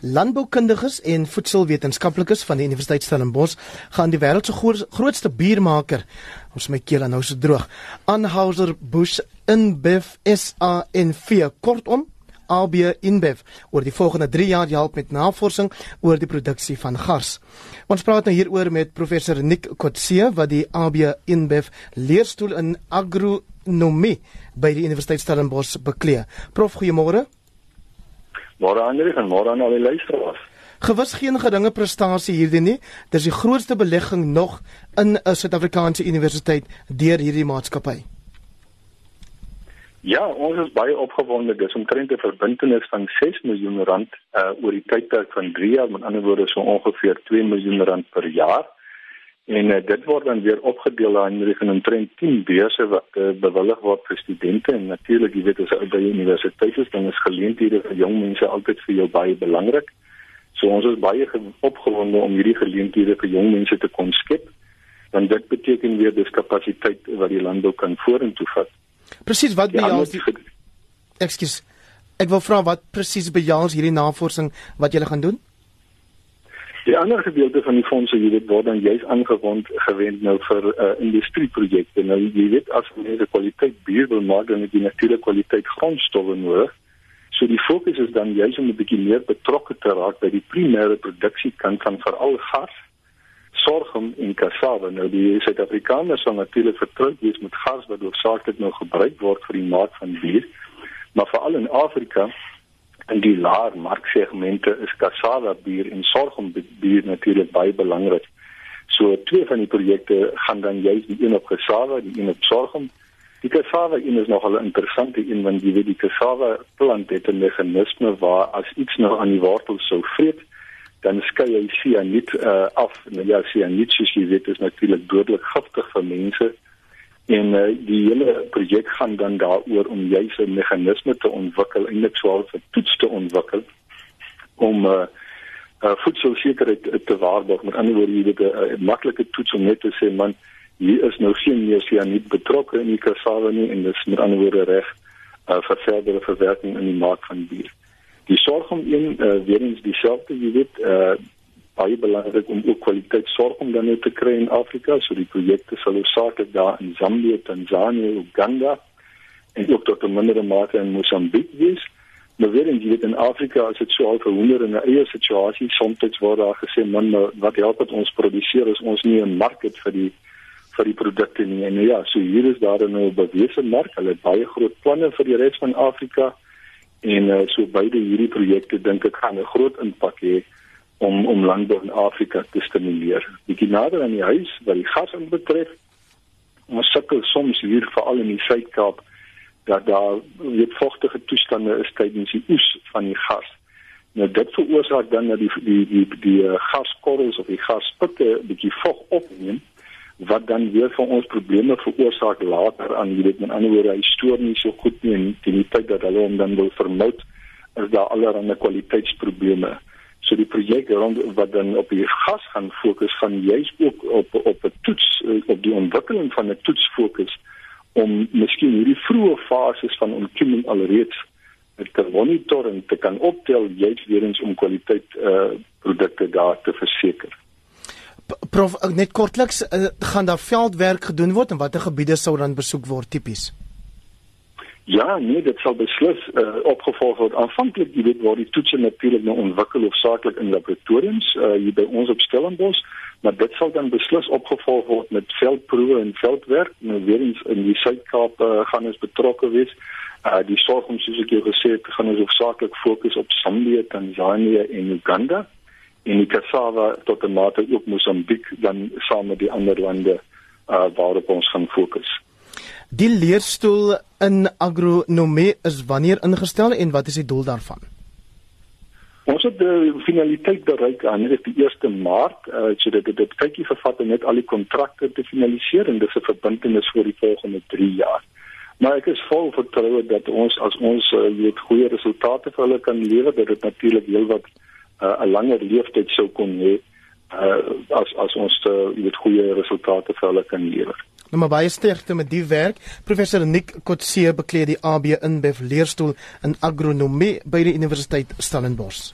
Landboukundiges en voedselwetenskaplikes van die Universiteit Stellenbosch gaan die wêreld se grootste biermaker, ons my keel nou so droog, Anheuser Busch InBev SA vier kortom AB InBev oor die volgende 3 jaar help met navorsing oor die produksie van gars. Ons praat nou hieroor met professor Nick Kotse wat die AB InBev leerstoel in agronomie by die Universiteit Stellenbosch beklee. Prof, goeiemôre. Môre Andre en môre aan al die luisteraars. Gewis geen geringe prestasie hierdie nie. Dis die grootste belegging nog in 'n Suid-Afrikaanse universiteit deur hierdie maatskappy. Ja, ons is baie opgewonde. Dis omtrent 'n verbintenis van 6 miljoen rand uh oor die tydperk van 3 jaar, met ander woorde so ongeveer 2 miljoen rand per jaar. En uh, dit word dan weer opgedeel aan in omtrent 10 beurse wat uh, bewillig word vir studente en natuurlik jy weet as jy by die universiteit is dan is geleenthede vir jong mense altyd vir jou baie belangrik. So ons is baie opgewonde om hierdie geleenthede vir jong mense te kon skep. Want dit beteken weer dis kapasiteit wat die landbou kan vorentoe vat. Presies wat behels die Ekskuus. Ek wil vra wat presies behels hierdie navorsing wat julle gaan doen? Die ander gedeelte van die fondse jy weet word dan juis aangewend gewend nou vir uh, industrieprojekte. Nou jy weet as mense kwaliteit bier wil maak dan het jy natuurlik kwaliteit grondstowwe nodig. So die fokus is dan juis om 'n bietjie meer betrokke te raak by die primêre produksiekant van veral gas, sorghum en cassava. Nou die Suid-Afrikaners sal natuurlik vertroud wees met gas wat hoofsaaklik nou gebruik word vir die maak van bier. Maar veral in Afrika in die laer marksegmente is cassava bier en sorghum bier natuurlik baie belangrik. So twee van die projekte gaan dan juis die een op cassava, die een op sorghum. Die cassava een is nogal 'n interessante een want jy weet die cassava plant het 'n meganisme waar as iets nou aan die wortel sou vreet, dan skei hy cyanid uh, af. Nou ja, cyanid soos jy weet is natuurlik dodelik giftig vir mense en uh, die hele projek gaan dan daaroor om juis 'n meganisme te ontwikkel en net swaar vir toets te ontwikkel om uh, uh, voedselsekerheid te waarborg. Met ander woorde jy weet 'n uh, maklike toets om net te sê man hier is nou geen nie betrokke in die cassava nie en dis met ander woorde reg uh, vir verdere verwerking in die maak van bier die sorg om een uh, weer eens dieselfde jy weet uh, baie belangrik om ook kwaliteit sorg om dan net te kry in Afrika. So die projekte sal hoofsaaklik daar in Zambië, Tanzanië, Uganda en ook tot 'n mindere mate in Mosambiek wees. Maar weer in dit in Afrika as dit so al vir honderde in 'n eie situasie soms word daar gesê man wat help dit ons produseer is ons nie 'n mark vir die vir die produkte nie. En ja, so hier is daar nou 'n bewese mark. Hulle het baie groot planne vir die res van Afrika en uh, so beide hierdie projekte dink ek gaan 'n groot impak hê om om landbou in Afrika te stimuleer. Die nader aan die huis wat die gas betref, ons sukkel soms hier veral in die Suid-Kaap dat daar weet vochtige toestande is tydens die oes van die gas. Nou dit veroorsaak dan dat die die die die uh, gaskorrels of die gaspitte bietjie vog opneem wat dan weer vir ons probleme veroorsaak later aan jy weet met ander woorde hy stoor nie so goed nie en die tyd dat hulle hom dan wil vermoed is daar allerlei kwaliteitsprobleme. So die projek rond wat dan op die gas gaan fokus gaan juist ook op op 'n toets eh, op die ontwikkeling van 'n toets fokus om miskien hierdie vroeë fases van ontkieming alreeds te monitor en te kan optel juist weer eens om kwaliteit uh produkte daar te verseker. Prof net kortliks uh, gaan daar veldwerk gedoen word en watter gebiede sou dan besoek word tipies? Ja, nee, dit sal beslis uh, opgevolg word. Aanvanklik, jy weet, waar die toetse natuurlik nou ontwikkel hoofsaaklik in laboratoriums uh, hier by ons op Stellenbosch, maar dit sal dan beslis opgevolg word met veldproewe en veldwerk. Nou weer eens in die Suid-Kaap uh, gaan ons betrokke wees. Die sorg soos ek jou gesê het, gaan ons hoofsaaklik fokus op Zambië, Tanzanië en Uganda en die cassava tot 'n mate ook Mosambiek dan saam met die ander lande uh, waarop ons gaan fokus. Die leerstoel in agronomie is wanneer ingestel en wat is die doel daarvan? Ons het die finaliteit bereik aan dit die 1 Maart, uh, so dit dit kykie vervat om net al die kontrakte te finaliseer en dis 'n verbintenis vir die volgende 3 jaar. Maar ek is vol vertroue dat ons as ons uh, weet goeie resultate vir hulle kan lewer, dat dit natuurlik heelwat uh, 'n langer leeftyd sou kon hê uh, as as ons uh, weet goeie resultate vir hulle kan lewer. Nou maar baie sterkte met die werk. Professor Nick Kotse bekleed die AB InBev leerstoel in agronomie by die Universiteit Stellenbosch.